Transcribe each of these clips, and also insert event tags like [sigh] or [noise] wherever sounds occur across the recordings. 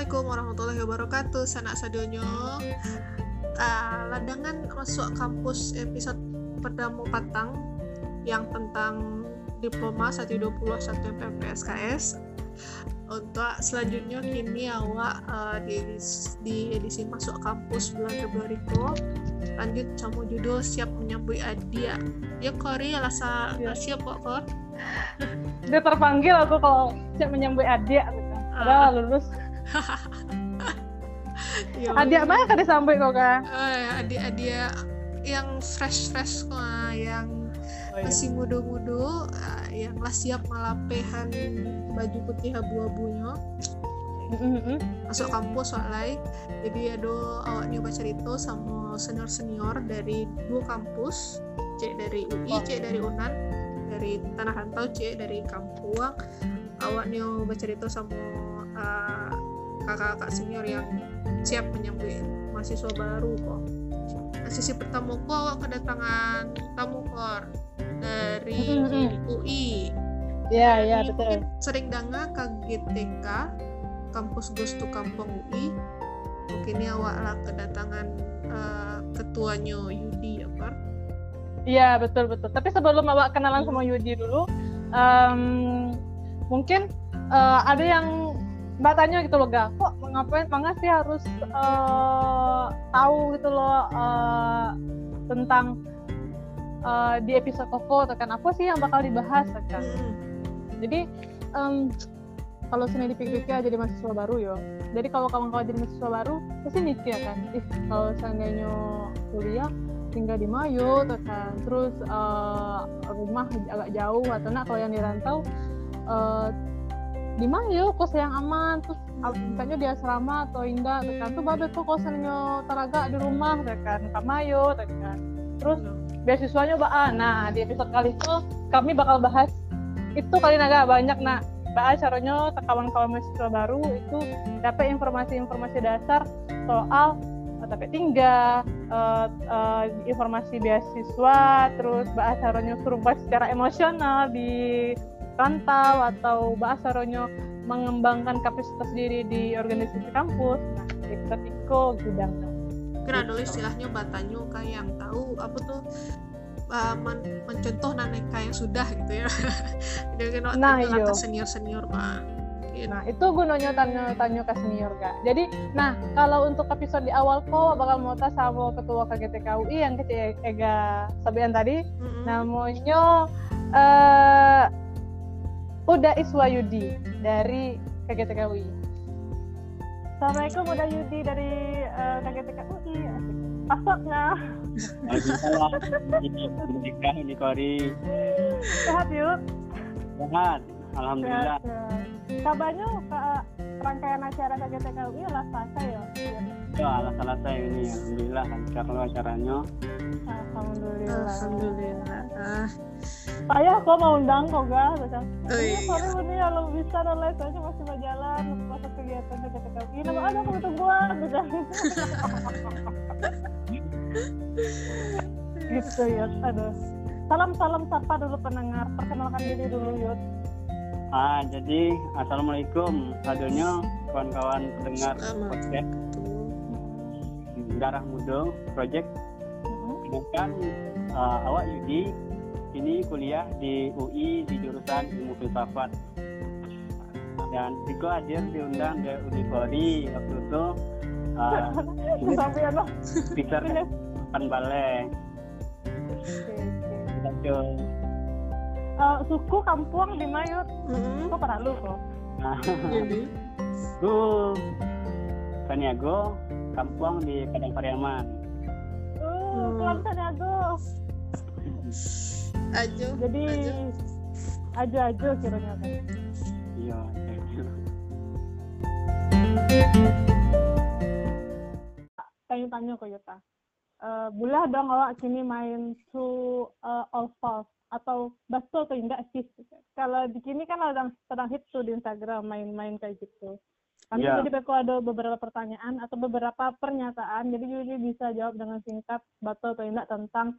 Assalamualaikum warahmatullahi wabarakatuh. Sanak sadonyo. Uh, ladangan masuk kampus episode pertama patang yang tentang diploma 120 1 MPPSKS. Untuk selanjutnya kini awak uh, di, di edisi masuk kampus bulan Februari ko lanjut sama judul siap menyambut adia. Ya Kori alasa ya. siap kok Kor. Dia terpanggil aku kalau siap menyambut adia gitu. Udah uh. lulus [laughs] adik mana kan sampai kok kak adik adik yang fresh fresh kok yang oh, iya. masih muda-muda uh, yang lah siap malapehan baju putih abu-abunya mm-hmm. masuk kampus soalnya jadi ada awak nyoba cerita sama senior senior dari dua kampus cek dari UI oh. cek dari Unan dari tanah rantau cek dari Kampuang awak nyoba cerita sama uh, kakak-kakak senior yang siap menyambut mahasiswa baru kok. Nah, sisi pertama kok kedatangan tamu kor dari UI ya ya betul. sering dengar ke GTK kampus Gustu Kampung UI mungkin ini awak lah kedatangan uh, ketuanya Yudi ya Par iya betul betul. Tapi sebelum awak kenalan sama Yudi dulu um, mungkin uh, ada yang mbak tanya gitu loh gak kok ngapain? Mangga sih harus uh, tahu gitu loh uh, tentang uh, di episode Koko kan apa sih yang bakal dibahas kan? Jadi um, kalau sini dipikir-pikir jadi mahasiswa baru yo. Jadi kalau kawan-kawan jadi mahasiswa baru pasti mikir kan? Ih kalau seandainya kuliah tinggal di Mayo kan? Terus uh, rumah agak jauh atau nak kalau yang di rantau uh, di mana yuk kos yang aman terus misalnya di asrama atau indah kan. Tuh babe kok kosannya teraga di rumah kan. Kamayo kan. Terus beasiswanya ba nah di episode kali itu kami bakal bahas itu kali naga banyak nak. Bahas caranya kawan-kawan mahasiswa baru itu dapat informasi-informasi dasar soal eh, tapi tinggal uh, uh, informasi beasiswa terus bahas caranya suruh secara emosional di rantau atau bahasa ronyo mengembangkan kapasitas diri di organisasi kampus. Nah itu iko gudang. Kira dulu istilahnya batanyo kayak yang tahu apa tuh uh, men mencontoh naneka yang sudah gitu ya. [laughs] Jadi nah iya. senior senior mah Nah, itu gunanya tanya tanya ke senior kak. Jadi, nah kalau untuk episode di awal kok bakal mau tas sama ketua KGTKUI yang kecil Ega Sabian tadi, mm -hmm. namanya uh, Uda Iswayudi dari KGTKUI. Assalamualaikum Uda Yudi dari uh, eh, KGTKUI. Pasoknya. Waalaikumsalam. Ini ini Kori. Sehat yuk. Sehat. Alhamdulillah. Kabarnya Kak rangkaian acara KGTKUI lah selesai ya? Ya, alas selesai ini. Alhamdulillah lancar lo acaranya. Alhamdulillah. Alhamdulillah. Ah. Saya kok mau undang kok gak? Macam, oh, iya. sorry ini kalau bisa dan lain soalnya masih mau jalan masuk kegiatan KGTKUI. Nama ada aku butuh gua. [laughs] gitu ya. Aduh. Salam-salam sapa dulu pendengar. Perkenalkan diri dulu Yud. Ah, jadi assalamualaikum adanya kawan-kawan pendengar podcast Darah Muda Project. Kemudian uh, ah, awak Yudi ini kuliah di UI di jurusan Ilmu Filsafat. Dan Tiko hadir diundang di Unipori waktu itu [laughs] uh, sampai apa? Pan Balai. Oke, oke uh, suku kampung di Mayut mm-hmm. kok pernah lu kok nah jadi lu [laughs] Saniago kampung di Padang Pariaman uh kelam Saniago ajo jadi ajo. ajo kiranya. Kan iya tanya-tanya kok Yuta. Uh, boleh dong awak sini main su uh, all false atau betul atau enggak sih? Kalau di sini kan ada sedang hit tuh di Instagram main-main kayak gitu kami yeah. jadi aku ada beberapa pertanyaan atau beberapa pernyataan jadi Yuli bisa jawab dengan singkat betul atau enggak tentang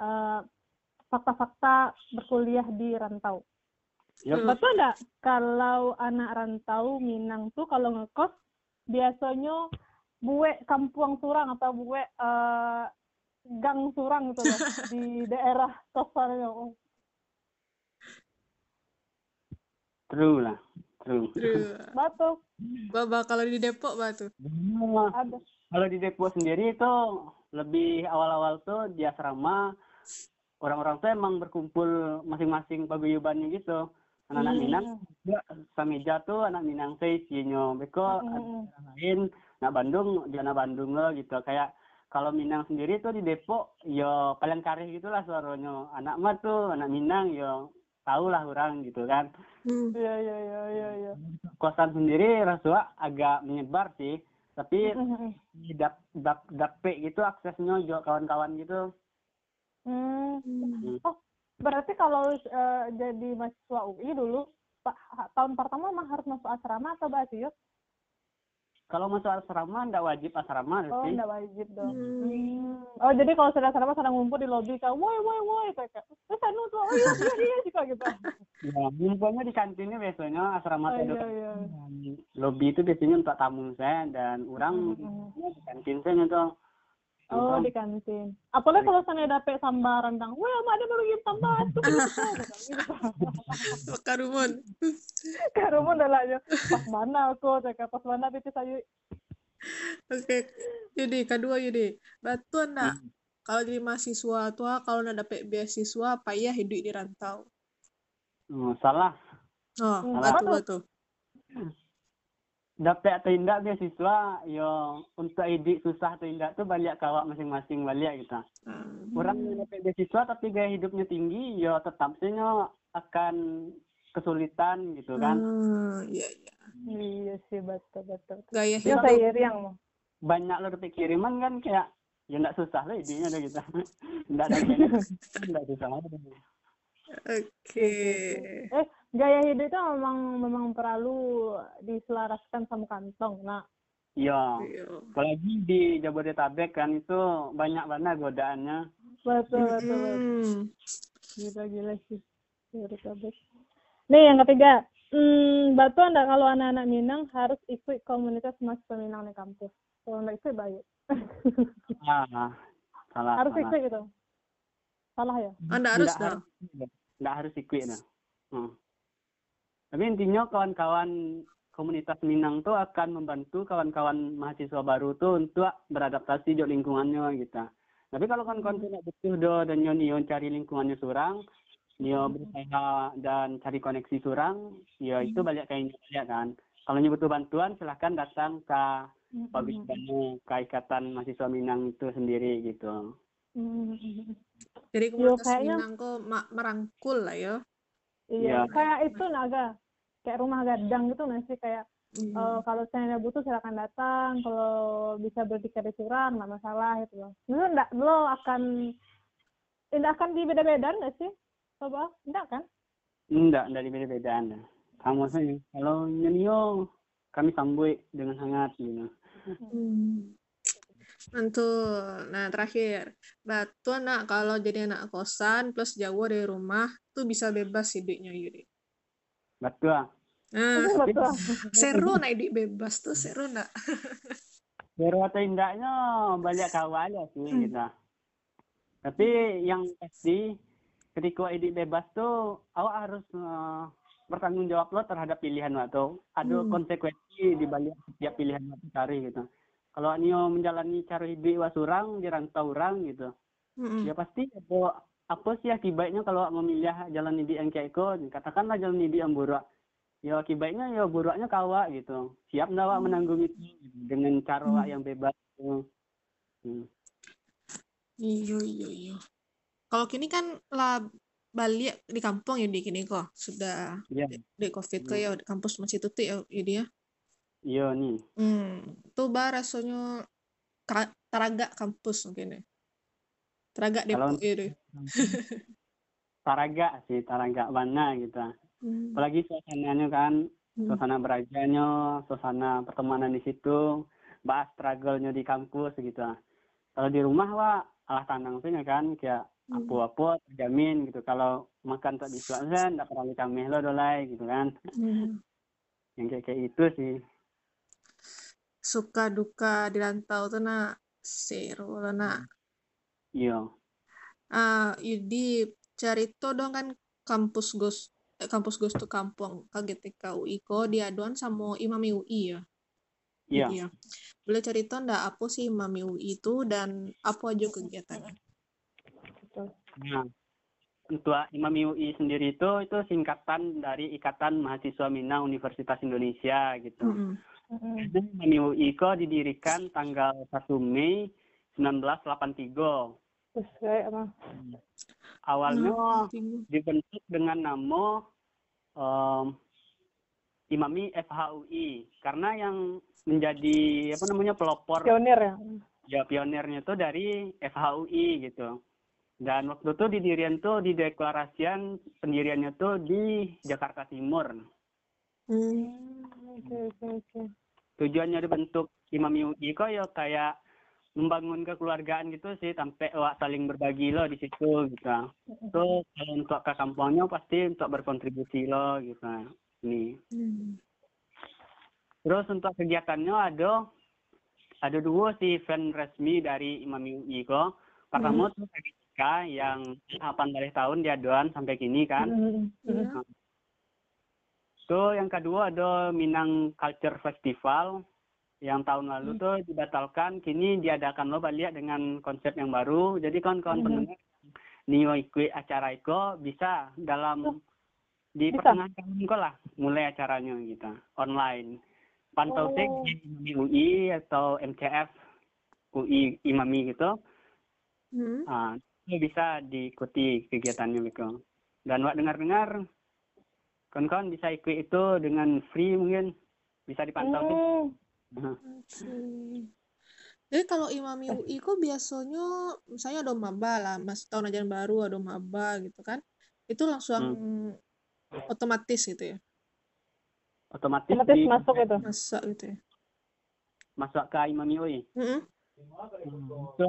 eh, fakta-fakta berkuliah di rantau yep. betul enggak kalau anak rantau Minang tuh kalau ngekos biasanya buwe kampung surang atau buwe uh, gang surang gitu loh [laughs] di daerah kosannya oh. True lah, true. True. batu Baba kalau di Depok batu. ada Kalau di Depok sendiri itu lebih awal-awal tuh di asrama orang-orang tuh emang berkumpul masing-masing paguyubannya gitu. Anak-anak Hmm. Minang juga sameja tuh anak Minang teh sinyo. Beko Hmm. lain nak Bandung dia anak Bandung loh gitu. Kayak kalau Minang sendiri tuh di Depok yo kalian karih gitulah suaranya. Anak mah tuh anak Minang yo tahu lah orang gitu kan. Hmm. iya iya iya iya iya Kosan sendiri rasua agak menyebar sih. Tapi Hmm. di dap dap dape gitu aksesnya juga kawan-kawan gitu Hmm. Hmm. Oh, berarti kalau eh, jadi mahasiswa UI dulu pa- tahun pertama mah harus masuk asrama atau basiut? Kalau masuk asrama ndak wajib asrama Oh, sih enggak wajib dong. Hmm. Hmm. Oh, jadi kalau sudah asrama sedang ngumpul di lobi kayak woi woi woi kayak terus anu tuh oh iya iya iya juga gitu. ya ngumpulnya di kantinnya biasanya asrama Oh, tuh iya iya. lobby itu biasanya untuk tamu saya dan orang Hmm. di kantin saya tuh Oh, di kantin. Apalagi kalau sana dapet sambal rendang. Wah, mak ada baru tambah tuh. Karumun. [laughs] Karumun udah lah ya. Pas mana aku, cakap pas mana pipi sayu. Oke. Yudi, kedua Yudi. Batu nak Hmm. kalau jadi mahasiswa tua kalau nak dapet beasiswa payah hidup di rantau. Oh, salah Oh, Hmm, batu batu. dapat atau indak beasiswa yo untuk idik susah atau indak tuh balik kawak masing-masing balik gitu Hmm. orang yang dapat beasiswa tapi gaya hidupnya tinggi yo tetap akan kesulitan gitu kan Hmm, iya iya. Iya sih, betul betul. Gaya Ya hidup. saya yang banyak lo kiriman kan kayak ya nggak susah lah idenya gitu [laughs] nggak ada nggak susah Oke. Eh, gaya hidup itu memang memang perlu diselaraskan sama kantong. Nah, iya Iya. apalagi di Jabodetabek kan itu banyak banget godaannya betul betul. betul. Hmm. Gila gila sih. Jabodetabek. Nih yang ketiga, hmm, batu anda kalau anak-anak Minang harus ikut komunitas mahasiswa Minang di kampus. Kalau nggak ikut baik. ah salah harus salah ikut gitu. Salah ya? Anda harus Nggak dah. nggak harus ikut nah. Hmm. Tapi intinya kawan-kawan komunitas Minang tuh akan membantu kawan-kawan mahasiswa baru tuh untuk beradaptasi di lingkungannya gitu. Tapi kalau kawan-kawan tuh nggak butuh do dan nyo nio cari lingkungannya surang, nio berusaha dan cari koneksi surang, ya itu banyak kayaknya ya kan. Kalau nyo butuh bantuan silahkan datang ke Pabrik Banu, ke Ikatan Mahasiswa Minang itu sendiri gitu. Hmm. Jadi Yo, komunitas kayaknya- Minang kok merangkul lah ya. Iya, Iya. kayak itu naga. Kayak rumah gadang gitu nggak sih kayak Hmm. Eh, kalau saya butuh silakan datang kalau bisa berdikari curang nggak masalah gitu loh enggak lo akan tidak akan dibeda-beda nggak sih coba enggak kan Enggak, dari beda-beda Anda. Kamu saja. Kalau nyanyo, kami sambut dengan hangat gitu. Hmm. Mantul. Nah, terakhir. Batu anak kalau jadi anak kosan plus jauh dari rumah tuh bisa bebas hidupnya Yudi. Betul. Nah, Itu betul seru nak hidup bebas tuh seru nak? Biar atau indahnya banyak kawan aja sih Hmm. gitu. Tapi yang pasti ketika ide bebas tuh awak harus eh, bertanggung jawab lo terhadap pilihan waktu. Ada Hmm. konsekuensi di balik setiap pilihan waktu cari gitu. Kalau Nio menjalani cara hidup wasurang di rantau orang gitu, Mm-mm. ya pasti ada apa sih akibatnya kalau memilih jalan hidup yang kayak itu katakanlah jalan hidup yang buruk ya akibatnya ya buruknya kawa gitu siap nggak Wak, menanggung itu gitu, dengan cara Wak yang bebas gitu. Hmm. Iya iya iya. Kalau kini kan lah balik di kampung ya di kini kok sudah Iya. di covid kok ya di kampus masih tutup ya ya dia. iya nih Hmm, tuh bah rasanya taraga kampus mungkin ya. Taraga Kalau- Depok ya deh. [laughs] taraga sih taraga mana gitu Hmm. apalagi suasananya kan Hmm. suasana berajanya suasana pertemanan di situ bahas struggle-nya di kampus gitu kalau di rumah wa alah tanang sih kan kayak Hmm. Apa-apa terjamin gitu. Kalau makan tak kan tak perlu cameh lo dolai gitu kan. Hmm. yang kayak kayak itu sih. Suka duka di rantau tuh nak. Seru lah nak. Iya. Ah Yudi cerita dong kan kampus ghost eh, kampus ghost tuh kampung. KGTK UI ko diaduan sama Imami UI ya? Iya. Iya. Boleh cerita ndak apa sih Imami UI itu dan apa aja kegiatannya? Nah, untuk Imami UI sendiri itu itu singkatan dari Ikatan Mahasiswa Minang Universitas Indonesia gitu. Mm-mm. Mm-mm. Dan Imami UI ko didirikan tanggal 1 Mei 1983. Terus kayak apa? Awalnya dibentuk dengan nama em, Imami FHUI karena yang menjadi apa namanya pelopor Pionir ya. ya pionirnya itu dari FHUI gitu. Dan waktu itu didirian tuh dideklarasian pendiriannya tuh di Jakarta Timur. Hmm. Hmm, Oke oke oke. Tujuannya dibentuk Imami UI kok ya kayak membangun kekeluargaan gitu sih sampai wah, saling berbagi loh di situ gitu. Terus kalau untuk ke kampungnya pasti untuk berkontribusi loh gitu. Ini. Hmm. Terus untuk kegiatannya ada ada dua sih event resmi dari Imami UI kok. Pertama tuh PDK yang 18 tahun diaduan sampai kini kan. Mm-mm. Iya. Tuh yang kedua ada Minang Culture Festival yang tahun lalu tuh dibatalkan kini diadakan lo balik dengan konsep yang baru. Jadi kawan-kawan Mhm. pendengar Nio ikut acara itu bisa dalam di Bisa. pertengahan tahun kok lah mulai acaranya gitu online. Pantau sih Oh. di Imami UI atau MCF UI Imami gitu. Hmm. Ah, itu bisa diikuti kegiatannya gitu. Dan wak dengar-dengar kawan-kawan bisa ikut itu dengan free mungkin bisa dipantau. Hmm. Nah, Oke. Jadi kalau Imami UI kok biasanya misalnya ada maba lah, mas tahun ajaran baru ada maba gitu kan. Itu langsung otomatis gitu ya. otomatis, Otomatis di- masuk itu. Masa gitu ya. masuk ke Imami UI. Mm-mm. So,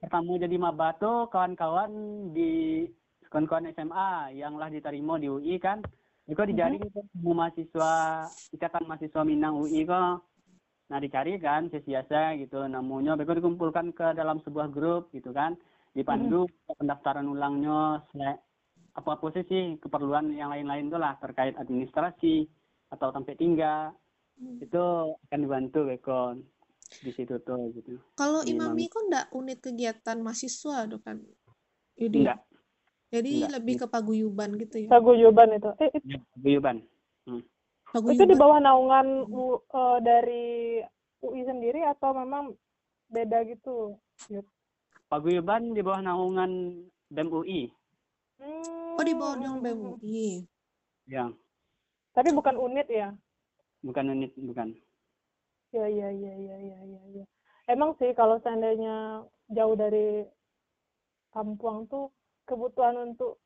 pertama jadi maba tuh kawan-kawan di kawan-kawan SMA yang lah diterima di UI kan. Itu dijaring tuh semua mahasiswa ikatan mahasiswa Minang UI kok. Nah dicari kan sesiasa gitu namanya. Mereka dikumpulkan ke dalam sebuah grup gitu kan. Dipandu pendaftaran ulangnya sele- apa-apa sih sih keperluan yang lain-lain tuh lah terkait administrasi atau sampai tinggal itu akan dibantu Bekon di situ tuh gitu. Kalau Imami. Imami kok ndak unit kegiatan mahasiswa tuh kan. Yudi. Enggak, Jadi Enggak. lebih ke paguyuban gitu ya. Paguyuban itu. Eh, itu, guyuban. itu di Paguyuban. bawah naungan U- eh, dari UI sendiri atau memang beda gitu? Yud? Paguyuban di bawah naungan BEM UI. Hmm. Oh di bawah yang BEM UI. Yang Tapi bukan unit ya? bukan unit bukan. Ya, ya, ya, ya, ya, ya, ya. Emang sih kalau seandainya jauh dari kampung tuh kebutuhan untuk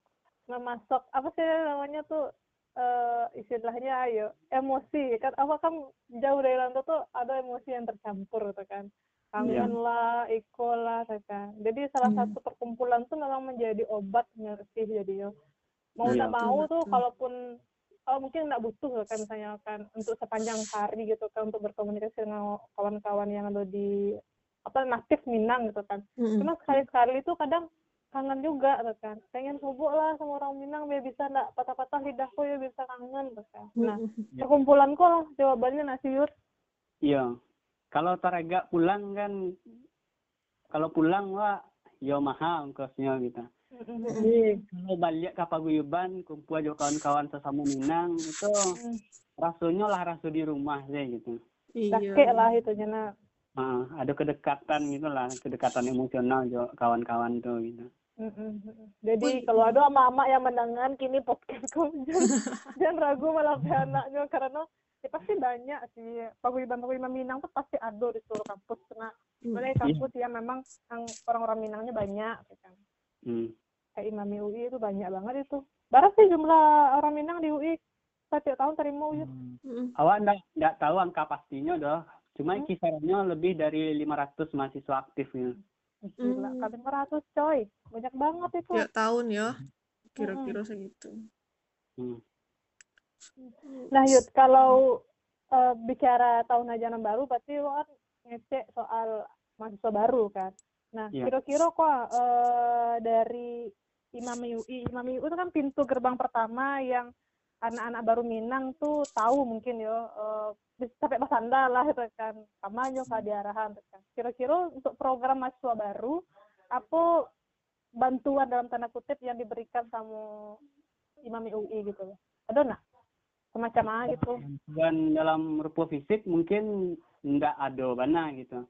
memasak apa sih namanya tuh eh istilahnya ayo emosi kan apa kan jauh dari rantau tuh ada emosi yang tercampur gitu kan kangen lah iko lah gitu kan jadi salah Hmm. satu perkumpulan tuh memang menjadi obat sih jadi yo mau Iya. nggak mau Betul, tuh kalaupun oh, mungkin nggak butuh kan misalnya kan untuk sepanjang hari gitu kan untuk berkomunikasi dengan kawan-kawan yang ada di apa natif Minang gitu kan Mm-mm. cuma sekali-sekali itu kadang kangen juga gitu kan pengen hubuk lah sama orang Minang biar bisa nggak patah-patah lidahku ya bisa kangen gitu kan nah Mm-mm. perkumpulan kok lah jawabannya nasi yur Iya. Kalau taraga pulang kan kalau pulang wah yo mahal ongkosnya gitu. Jadi kalau balik ke paguyuban kumpul aja kawan-kawan sesama Minang itu rasanya lah rasu di rumah sih gitu. Iya. kakek lah itu nah Ah, ada kedekatan gitu lah, kedekatan emosional jo kawan-kawan tuh gitu. Jadi Wih. kalau ada ama-ama yang mendengar kini podcastku jangan, [laughs] jangan ragu malah anaknya karena ya pasti banyak sih paguyuban paguyuban Minang tuh pasti ada di seluruh kampus karena Mm. sebenarnya kampus ya memang orang-orang Minangnya banyak gitu kan Hmm. Kayak Imami UI itu banyak banget itu berapa sih jumlah orang Minang di UI setiap tahun terima UI Mm-mm. Awak enggak, enggak tahu angka pastinya doh. Cuma Hmm. kisarannya lebih dari 500 mahasiswa aktif ya. gila Hmm. kali 100 coy banyak banget itu Tiap tahun ya. Kira-kira segitu. Hmm. Nah, Yud, kalau uh, bicara tahun ajaran baru pasti lo kan ngecek soal mahasiswa baru kan nah Iya. kira-kira kok uh, dari Imam UI Imam UI itu kan pintu gerbang pertama yang anak-anak baru Minang tuh tahu mungkin ya uh, sampai pasanda lah itu kan. Kampanye ke diarahan kan. Kira-kira untuk program mahasiswa baru apa bantuan dalam tanda kutip yang diberikan sama Imam UI gitu? Loh ada nggak? Semacam apa gitu? Dan dalam rupa fisik mungkin nggak ada mana gitu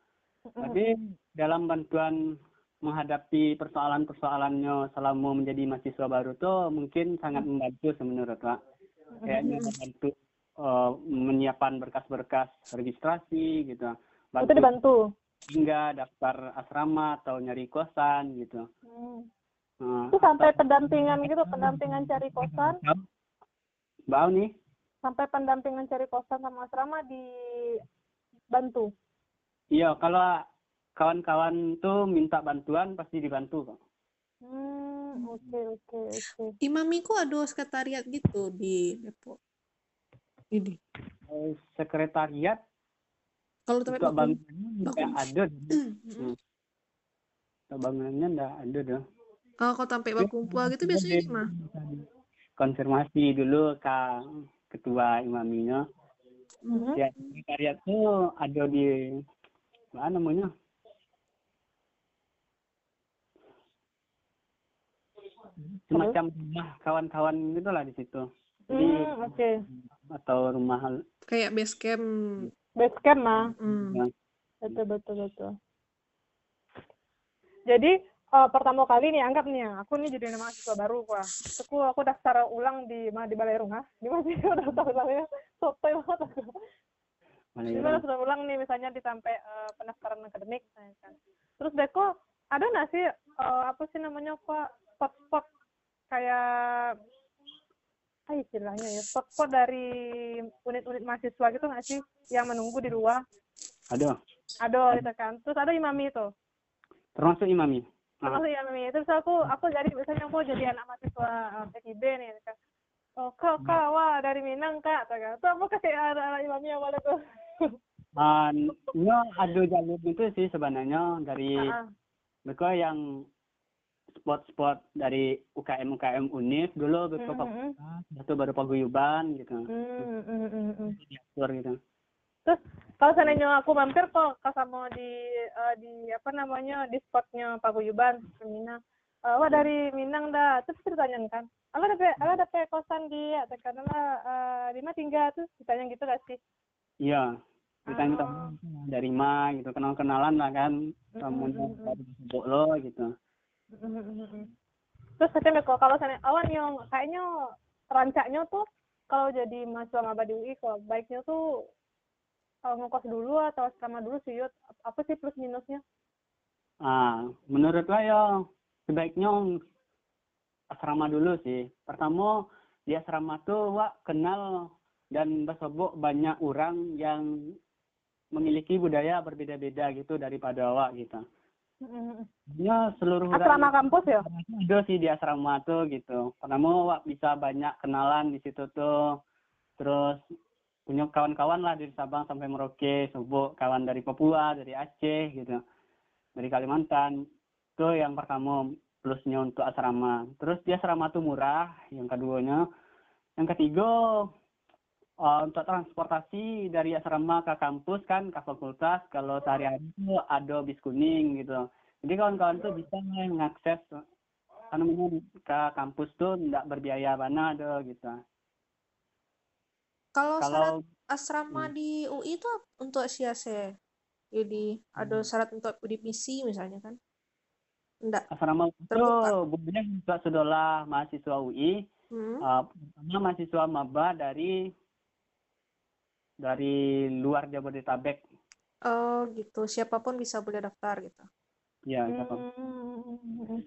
tapi dalam bantuan menghadapi persoalan-persoalannya selama menjadi mahasiswa baru tuh mungkin sangat membantu menurut Pak. Kayaknya membantu uh, menyiapkan berkas-berkas registrasi gitu. itu dibantu? hingga daftar asrama atau nyari kosan gitu. Hmm. Itu sampai pendampingan gitu pendampingan cari kosan? Bau nih, sampai pendampingan cari kosan sama asrama dibantu iya kalau kawan-kawan tuh minta bantuan pasti dibantu kok. hmm oke oke oke Imamiku ada sekretariat gitu di Depok. Ini. Eh, Sekretariat Kalau tempat bangun. bangunannya nggak ada, [clears throat] untuk bangunannya nggak ada dah. Oh, kalau sampai bakumpul gitu biasanya di mana? konfirmasi dulu ke ketua imaminya Mhm. ya sekretariat tuh ada di mana namanya. Semacam rumah kawan-kawan gitu lah di situ. Jadi Hmm, oke. atau rumah Kayak base camp. base camp mah Hmm. betul betul betul. Jadi eh, pertama kali nih anggap nih aku nih jadi mahasiswa baru gua aku aku daftar ulang di mana di balai rumah. Di mana sih? Aku daftar ulangnya sotoy banget aku mana di ya? mana daftar ulang nih misalnya di sampai eh, pendaftaran akademik misalnya kan terus deh kok ada nggak sih eh, apa sih namanya kok spot-spot kayak apa istilahnya ya spot-spot dari unit-unit mahasiswa gitu nggak sih yang menunggu di luar? Ada. Ada gitu kan. Terus ada imami itu? Termasuk imami. Ah. termasuk imami. Terus aku aku jadi biasanya aku jadi anak mahasiswa uh, PKIB nih kan. Oh kak kak wah dari Minang kak kata kan. Tuh aku kasih anak anak imami yang mana tuh [laughs] Ah, nya ada jalur itu sih sebenarnya dari mereka yang spot-spot dari UKM UKM UNIF dulu ah. mereka Hmm, itu baru paguyuban gitu. Hmm, hmm, diatur gitu. Terus kalau seandainya aku mampir kok ke sama di eh, di apa namanya di spotnya Paguyuban Minang. Eh, wah dari Minang dah. Terus ditanyain kan ala ada ala ada kosan di ya karena uh, di mana tinggal? Terus ditanya gitu gak sih Iya, ditanya Oh. oh. dari mana gitu, kenal-kenalan lah kan, kamu sebut lo gitu. Terus katanya kok kalau sana awan yang kayaknya rancaknya tuh kalau jadi mahasiswa maba di UI kalau baiknya tuh kalau ngekos dulu atau asrama dulu sih Yud. apa sih plus minusnya? Ah, menurut lah ya sebaiknya asrama dulu sih. Pertama di asrama tuh wak kenal dan bersobok banyak orang yang memiliki budaya berbeda-beda gitu daripada awak gitu. Ya seluruh orang Asrama kampus ya? ada sih di asrama tuh gitu. Pertama wak bisa banyak kenalan di situ tuh. Terus punya kawan-kawan lah dari Sabang sampai Merauke, Subuk, kawan dari Papua, dari Aceh gitu. Dari Kalimantan. Itu yang pertama plusnya untuk asrama. Terus di asrama tuh murah, yang keduanya. Yang ketiga untuk transportasi dari asrama ke kampus kan ke fakultas kalau sehari-hari itu ada bis kuning gitu. Jadi kawan-kawan tuh bisa mengakses namanya ke kampus tuh nggak berbiaya mana ada gitu. Kalau syarat asrama Hmm. di UI itu untuk siase. Jadi ada Hmm. syarat untuk divisi misalnya kan? Enggak. asrama itu boleh juga saudara mahasiswa UI, Hmm. eh, pertama mahasiswa maba dari dari luar Jabodetabek. Oh gitu. Siapa pun bisa boleh daftar gitu. Ya, siapa- Hmm.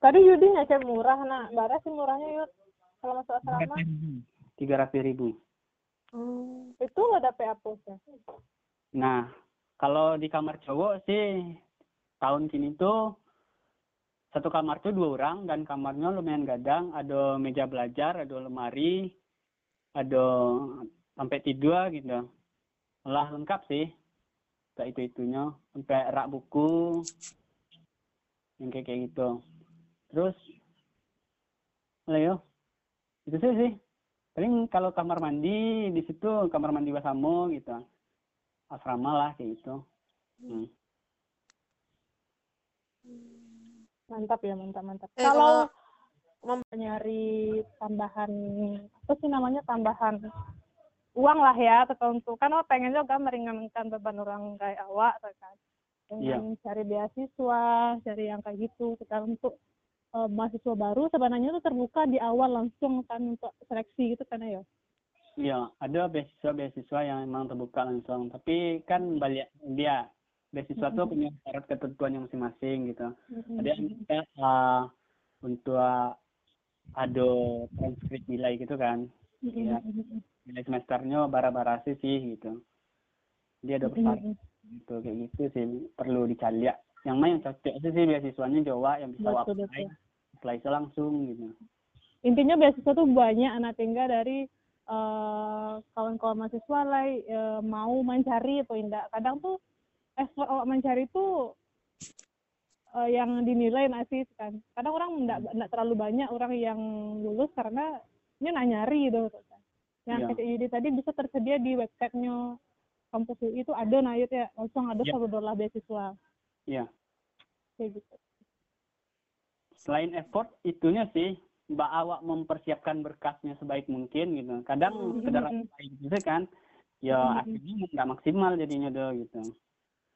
Tadi Yudi ngecek murah, nah bara sih murahnya Yud kalau masuk asrama tiga ratus ribu. Oh. itu nggak ada PA ya? Nah, kalau di kamar cowok sih tahun kini tuh satu kamar tuh dua orang dan kamarnya lumayan gadang, ada meja belajar, ada lemari, ada sampai tidur gitu. Lah lengkap sih. Kayak itu itunya sampai rak buku. Yang kayak kayak gitu. Terus Leo itu sih sih. Paling kalau kamar mandi di situ kamar mandi Basamo gitu. Asrama lah kayak gitu. Hmm. mantap ya mantap mantap. Eh, kalau kalau nyari tambahan apa sih namanya tambahan uang lah ya tertentu kan oh pengen juga meringankan beban orang kayak awak kan dengan cari beasiswa cari yang kayak gitu kita untuk eh, mahasiswa baru sebenarnya tuh terbuka di awal langsung kan untuk seleksi gitu kan ya Iya, ada beasiswa-beasiswa yang memang terbuka langsung. Tapi kan balik dia beasiswa tuh punya syarat ketentuannya masing-masing gitu. Ada yang uh, untuk ada transkrip nilai gitu kan. Iya. Nilai semesternya bara-bara sih sih gitu. Dia ada persyarat gitu kayak gitu sih. Perlu dicari ya. Yang mana yang cocok sih sih beasiswanya Jawa yang bisa Betul, apply, apply langsung gitu. intinya beasiswa tuh banyak anak tinggal dari eh, kawan-kawan mahasiswa lah eh, mau mencari atau tidak. Kadang tuh effort awak mencari tuh eh, yang dinilai masih kan. Kadang orang tidak terlalu banyak orang yang lulus karena dia nak nyari gitu kan yang Iya. kayak Yudi tadi bisa tersedia di websitenya kampus UI itu ada nah ya langsung ada Iya. satu dolar beasiswa Iya. kayak gitu selain effort itunya sih mbak awak mempersiapkan berkasnya sebaik mungkin gitu kadang sekedar mm. apply gitu kan ya akhirnya nggak maksimal jadinya do gitu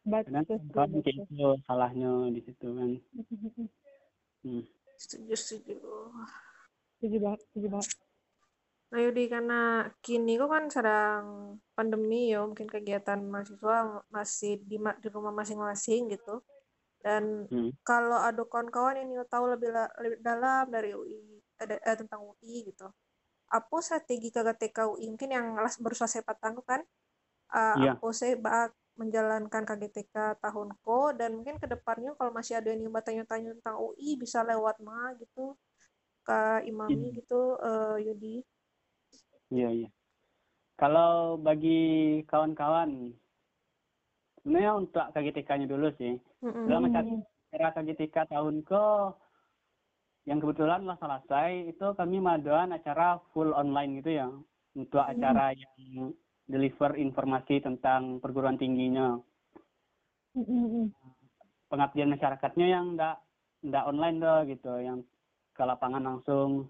kadang betul kan itu salahnya di situ kan hmm. setuju setuju setuju banget setuju banget Nah Yudi karena kini kok kan sedang pandemi ya mungkin kegiatan mahasiswa masih di, di rumah masing-masing gitu dan Hmm. kalau ada kawan-kawan yang tahu lebih, la- lebih dalam dari UI ada eh, tentang UI gitu apa strategi KGTK UI mungkin yang las baru selesai patang kan uh, Iya. apa sih bak menjalankan KGTK tahun ko dan mungkin ke depannya kalau masih ada yang ingin tanya-tanya tentang UI bisa lewat mana gitu ke Imami Iya. gitu eh, Yudi iya iya kalau bagi kawan-kawan sebenarnya untuk KGTK-nya dulu sih Mm-mm. dalam era KGTK tahun ke yang kebetulan lah selesai itu kami mengadakan acara full online gitu ya untuk acara yang deliver informasi tentang perguruan tingginya Mm-mm. pengabdian masyarakatnya yang enggak enggak online doh gitu yang ke lapangan langsung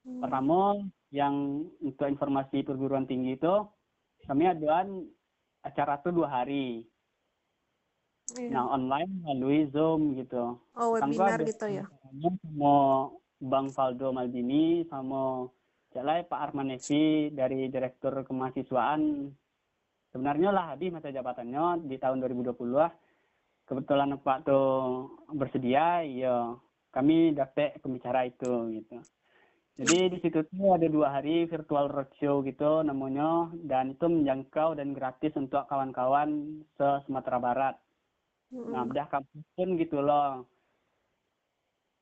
Hmm. pertama yang untuk informasi perguruan tinggi itu kami adakan acara tuh dua hari Iya. nah online melalui zoom gitu Oh, webinar gitu ya. sama Bang Faldo Maldini sama Cak Lai, Pak Arman Nevi dari Direktur Kemahasiswaan. Sebenarnya lah habis masa jabatannya di tahun 2020 lah. Kebetulan Pak tuh bersedia, ya kami dapat pembicara itu gitu. Jadi di situ tuh ada dua hari virtual roadshow gitu namanya dan itu menjangkau dan gratis untuk kawan-kawan se Sumatera Barat. Nah, Mm-mm. bedah kampus pun gitu loh.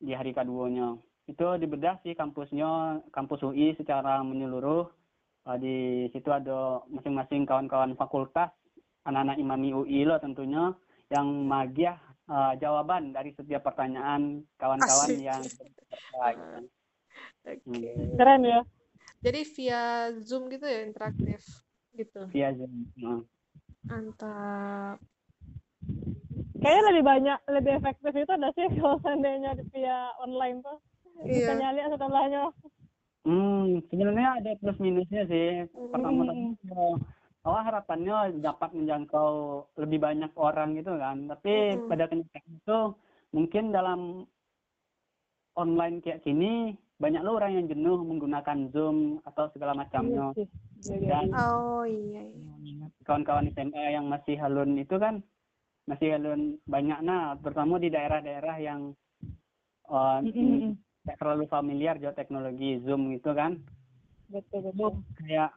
Di hari keduanya. Itu dibedah sih kampusnya, kampus UI secara menyeluruh. Eh, di situ ada masing-masing kawan-kawan fakultas, anak-anak imami UI loh tentunya, yang magiah eh, jawaban dari setiap pertanyaan kawan-kawan Asik. yang gitu. Oke. keren ya Jadi via Zoom gitu ya interaktif gitu. Via Zoom. Nah, Mantap. kayaknya lebih banyak lebih efektif itu ada sih [laughs] kalau seandainya di- via online tuh bisa Iya. nyali setelahnya Hmm, sebenarnya ada plus minusnya sih. Pertama Mm. tama awal harapannya dapat menjangkau lebih banyak orang gitu kan. Tapi Mm-mm. pada kenyataannya itu mungkin dalam online kayak gini banyak lo orang yang jenuh menggunakan Zoom atau segala macamnya. Iya. Iya, iya. Dan Oh iya iya. kawan-kawan SMA yang masih halun itu kan masih halun banyak nah, terutama di daerah-daerah yang uh, Mm, mm, mm. tidak terlalu familiar dengan teknologi Zoom gitu kan. betul betul kayak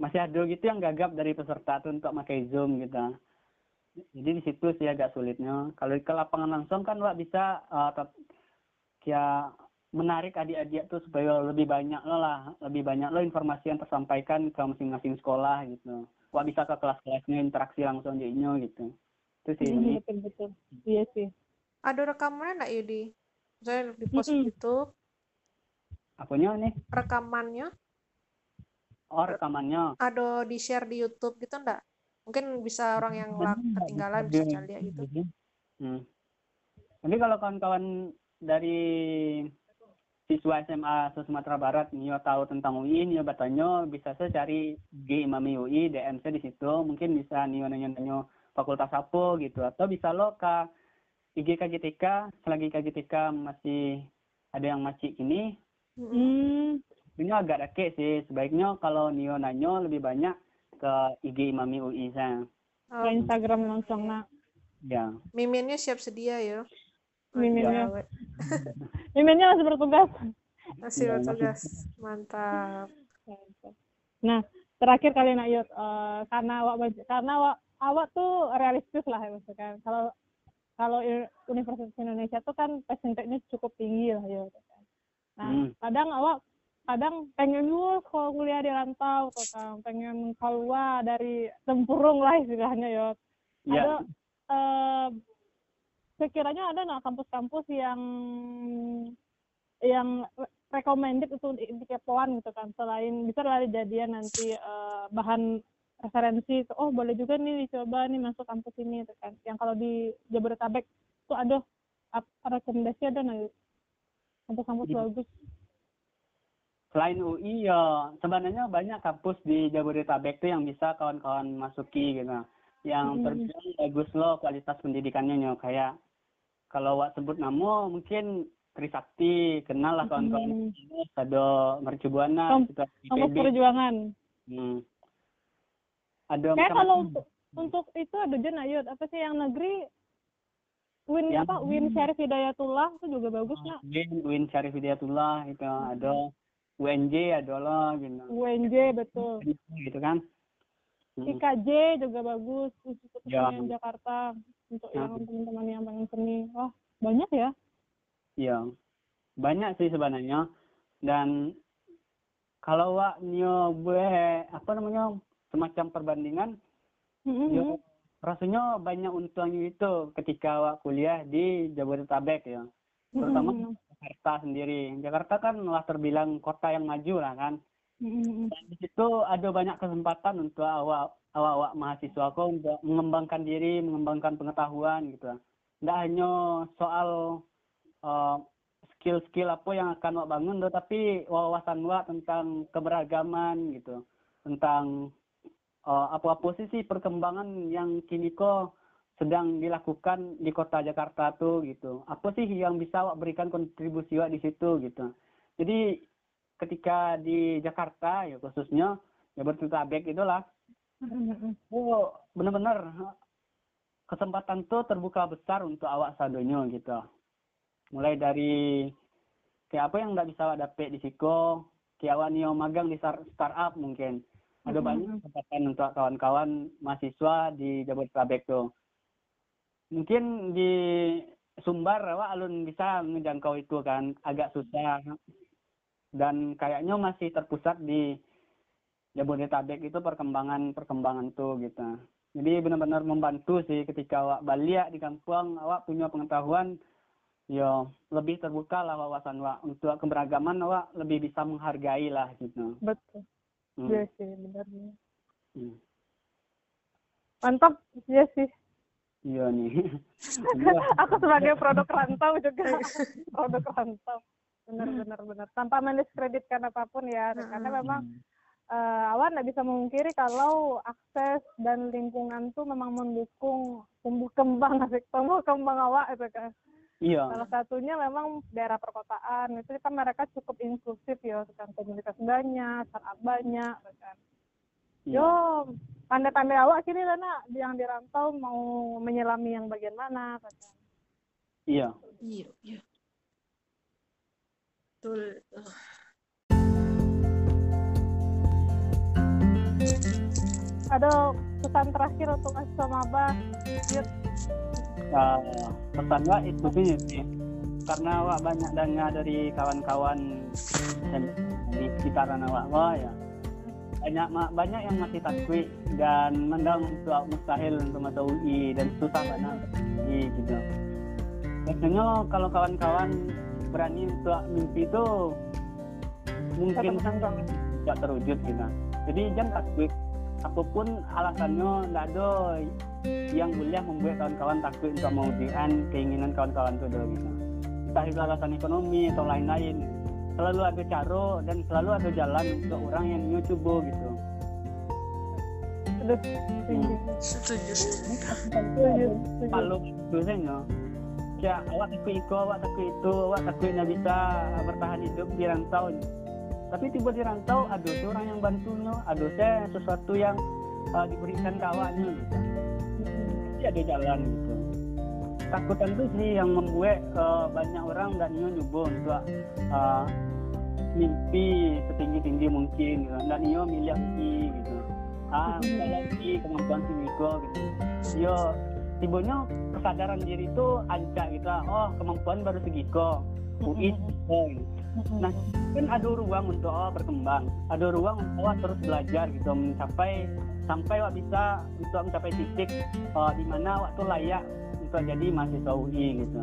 masih ada gitu yang gagap dari peserta tuh untuk pakai zoom gitu jadi di situ sih agak sulitnya kalau ke lapangan langsung kan wak bisa uh, kayak menarik adik-adik tuh supaya lebih banyak lo lah lebih banyak lo informasi yang tersampaikan ke masing-masing sekolah gitu. Wah bisa ke kelas-kelasnya interaksi langsung jadinya gitu. Itu sih Hmm, betul betul. Iya sih. Ada rekamannya nggak Yudi? Saya di post Mm-mm. YouTube. Apanya nih rekamannya. Oh rekamannya. Ada di share di YouTube gitu nggak? Mungkin bisa orang yang la- ketinggalan bisa cari lihat gitu. Hmm. Nanti kalau kawan-kawan dari siswa SMA se Sumatera Barat Nio tahu tentang UI, Nio bertanya bisa saya cari G Imami UI, DM saya di situ, mungkin bisa Nio nanya-nanya fakultas apa gitu, atau bisa lo ke IG KGTK, selagi KGTK masih ada yang masih ini, hmm ini agak dake sih, sebaiknya kalau Nio nanya lebih banyak ke IG Imami UI saya. ke Instagram langsung nah Ya. Miminnya siap sedia ya. Miminnya. Emailnya [laughs] masih bertugas Masih Ya, bertugas. Mantap. nah terakhir kali nak Yud, eh, karena awak karena awak awak tuh realistis lah ya maksudnya kalau kalau Universitas Indonesia tuh kan persentasenya cukup tinggi lah ya nah Hmm. kadang awak kadang pengen juga kalau kuliah di rantau kan pengen keluar dari tempurung lah istilahnya ya Ya. ada eh, sekiranya ada nggak kampus-kampus yang yang re- recommended untuk di, di kepoan gitu kan selain bisa lah dijadian nanti eh, bahan referensi tuh, oh boleh juga nih dicoba nih masuk kampus ini gitu kan yang kalau di Jabodetabek tuh ada rekomendasi ada nggak Yud? kampus-kampus bagus Selain UI ya sebenarnya banyak kampus di Jabodetabek tuh yang bisa kawan-kawan masuki gitu. Yang Mm. terbilang bagus loh kualitas pendidikannya nyo kayak kalau wak sebut nama mungkin Trisakti kenal lah kawan-kawan Hmm, ada Mercubuana kampus IPB perjuangan. Hmm. ada kayak kalau untuk, untuk itu ada juga Yud apa sih yang negeri? Win Yang- apa? Win Syarif Hidayatullah itu juga bagus nak. Win Win Syarif Hidayatullah itu ada UNJ ada lah gitu. UNJ betul. Gitu kan? Hmm. IKJ juga bagus Institut Ya. Jakarta untuk Ya. yang teman-teman yang pengen seni wah banyak ya Iya, banyak sih sebenarnya. Dan kalau wak nyo boleh apa namanya semacam perbandingan, Mm-mm. ya, rasanya banyak untungnya itu ketika wak kuliah di Jabodetabek ya, terutama Mm-mm. Jakarta sendiri. Jakarta kan lah terbilang kota yang maju lah kan. Mm-mm. Dan di situ ada banyak kesempatan untuk awak awak mahasiswa kok mengembangkan diri, mengembangkan pengetahuan gitu. Tidak hanya soal eh, skill-skill apa yang akan wak bangun, tetapi wawasan wak tentang keberagaman gitu, tentang eh, apa-apa sih sih perkembangan yang kini kok sedang dilakukan di kota Jakarta tuh gitu. Apa sih yang bisa wak berikan kontribusi wak di situ gitu. Jadi ketika di Jakarta ya khususnya ya Bertutabek itulah. Oh benar-benar kesempatan tuh terbuka besar untuk awak sadonyo gitu. Mulai dari kayak apa yang nggak bisa awak dapet di Siko kayak awak nio magang di star- startup mungkin. Ada Mhm. banyak kesempatan untuk kawan-kawan mahasiswa di Jabodetabek tuh. Mungkin di Sumbar awak alun bisa menjangkau itu kan agak susah. Dan kayaknya masih terpusat di Jabodetabek itu perkembangan perkembangan tuh gitu. Jadi benar-benar membantu sih ketika awak balik di kampung, awak punya pengetahuan, ya lebih terbuka lah wawasan awak untuk keberagaman awak lebih bisa menghargai lah gitu. betul Hmm. iya sih benar benar. Hmm. mantap iya sih Iya nih. [laughs] aku sebagai produk rantau juga [laughs] produk rantau benar benar benar tanpa mendiskreditkan apa pun ya karena memang eh, awak nggak bisa memungkiri kalau akses dan lingkungan tuh memang mendukung tumbuh kembang asik tumbuh kembang awak itu kan Iya. salah satunya memang daerah perkotaan itu kan mereka cukup inklusif ya kan komunitas banyak startup banyak kan Iya. yo pandai-pandai awak kini karena yang dirantau mau menyelami yang bagian mana kan Iya. Iya, iya. Betul. Uh, ada pesan terakhir untuk mahasiswa maba Yud. Uh, pesan awak itu sih sih. karena awak banyak dengar dari kawan-kawan di sekitaran awak wah ya. Banyak banyak yang masih takwi dan mendang untuk mustahil untuk masuk UI dan susah banget di gitu. Biasanya kalau kawan-kawan berani untuk mimpi itu mungkin tidak terwujud gitu. Jadi jangan takwi apa pun alasannya nggak ada yang kuliah membuat kawan-kawan takut untuk mewujudkan keinginan kawan-kawan itu gitu. Entah itu alasan ekonomi atau lain-lain. Selalu ada cara dan selalu ada jalan untuk orang yang mau coba gitu hmm. setuju kalau biasanya. Ya awak takut itu awak takut itu awak takutnya bisa bertahan hidup di rantau tapi tiba di rantau ada orang yang bantunya ada saya sesuatu yang uh, diberikan kawannya gitu jadi ada jalan gitu. Takutan itu sih yang membuat uh, banyak orang nggak nyoba untuk uh, mimpi setinggi tinggi mungkin gitu. dan nio milih gitu. Ah lagi kemampuan Miko gitu. Yo tibonya kesadaran diri itu ancak gitu oh kemampuan baru segiko UI gitu. Nah, kan ada ruang untuk awak berkembang, ada ruang untuk awak terus belajar gitu, mencapai sampai awak bisa untuk mencapai titik uh, di mana awak tuh layak untuk jadi mahasiswa UI gitu.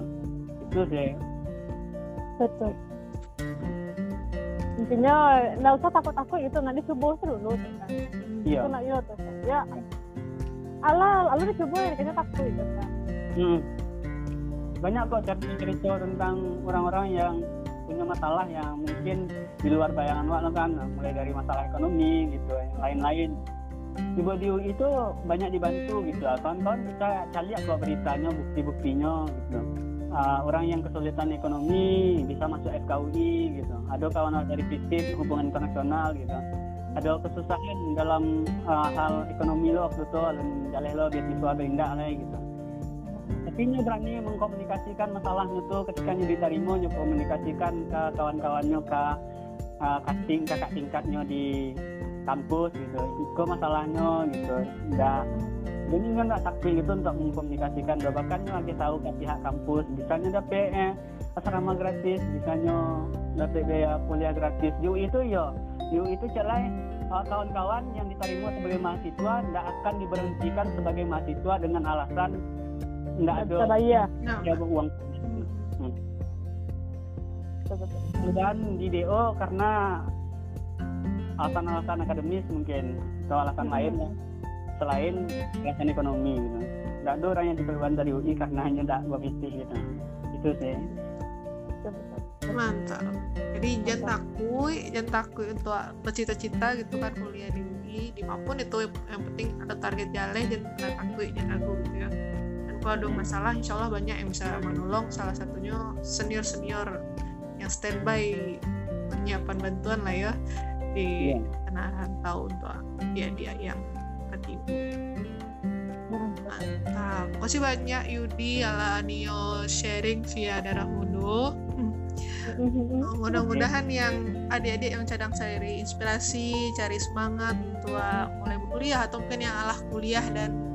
Itu sih. Betul. Intinya nggak usah takut-takut gitu, nanti subuh dulu kan. Iya. Itu nak yo tuh. Ya. Alah, lalu dicoba ya, kayaknya takut gitu kan. Hmm. Banyak kok cerita-cerita tentang orang-orang yang punya masalah yang mungkin di luar bayangan Wak kan mulai dari masalah ekonomi gitu yang lain-lain. Di Bodiu itu banyak dibantu gitu. Kawan-kawan bisa cari kok beritanya bukti-buktinya gitu. Uh, orang yang kesulitan ekonomi bisa masuk FKUI gitu. Ada kawan dari FISIP hubungan internasional gitu. Ada kesusahan dalam uh, hal ekonomi lo waktu itu dan jaleh lo beasiswa benda lah gitu nyu berani mengkomunikasikan masalahnya tuh ketika nyu diterima nyu komunikasikan ke kawan-kawannya ke uh, casting kakak tingkatnya di kampus gitu. Itu masalahnya gitu. Enggak jadi nggak takut gitu untuk mengkomunikasikan. Bahkan lagi tahu ke pihak kampus. Bisanya dapat eh, asrama gratis. Bisanya dapat biaya kuliah gratis. Yu itu yo. Yu itu celai kawan-kawan yang diterima sebagai mahasiswa tidak akan diberhentikan sebagai mahasiswa dengan alasan nggak ada bayar. ya uang. Hmm. dan di DO karena alasan-alasan akademis mungkin atau alasan hmm. lain ya. Selain alasan ekonomi gitu. Nggak ada orang yang diperlukan dari UI karena hanya tidak bisnis gitu. Itu sih. Mantap. Jadi jangan takut jangan takut untuk bercita-cita gitu kan kuliah di UI di mana pun itu yang penting ada target jalan dan takut jangan aku gitu ya kalau ada masalah insya Allah banyak yang bisa menolong. Salah satunya senior senior yang standby menyiapkan bantuan lah ya di yeah. tanah rantau untuk dia dia yang ketipu mantap. Kasih banyak Yudi ala Nio sharing via darah mudo. [laughs] Mudah-mudahan yang adik-adik yang cadang cari inspirasi cari semangat untuk mulai berkuliah atau mungkin yang alah kuliah dan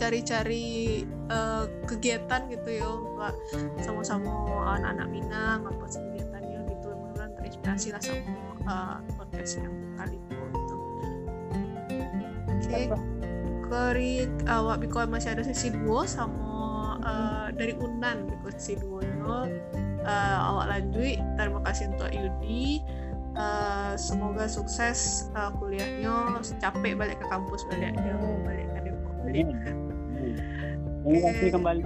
cari-cari uh, kegiatan gitu ya untuk sama-sama anak-anak Minang apa kegiatannya gitu mudah-mudahan terinspirasi lah sama uh, podcast yang kali itu gitu. oke okay. kori awak biko masih ada sesi dua sama uh, dari Unan biko sesi dua nya uh, awak lanjut terima kasih untuk Yudi Uh, semoga sukses uh, kuliahnya capek balik ke kampus balik balik ke Depok balik Terima kasih kembali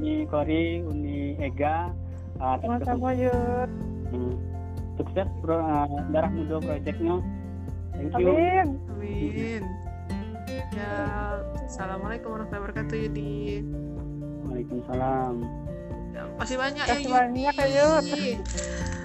Uni Kori, Uni Ega. Uh, Sama-sama Yud. Hmm. Sukses pro, uh, Darah Muda proyeknya. Thank you. Amin. Amin. Ya, Assalamualaikum warahmatullahi wabarakatuh Yudi. Waalaikumsalam. Ya, masih banyak ya Yudi. Banyak ya Yud. [laughs]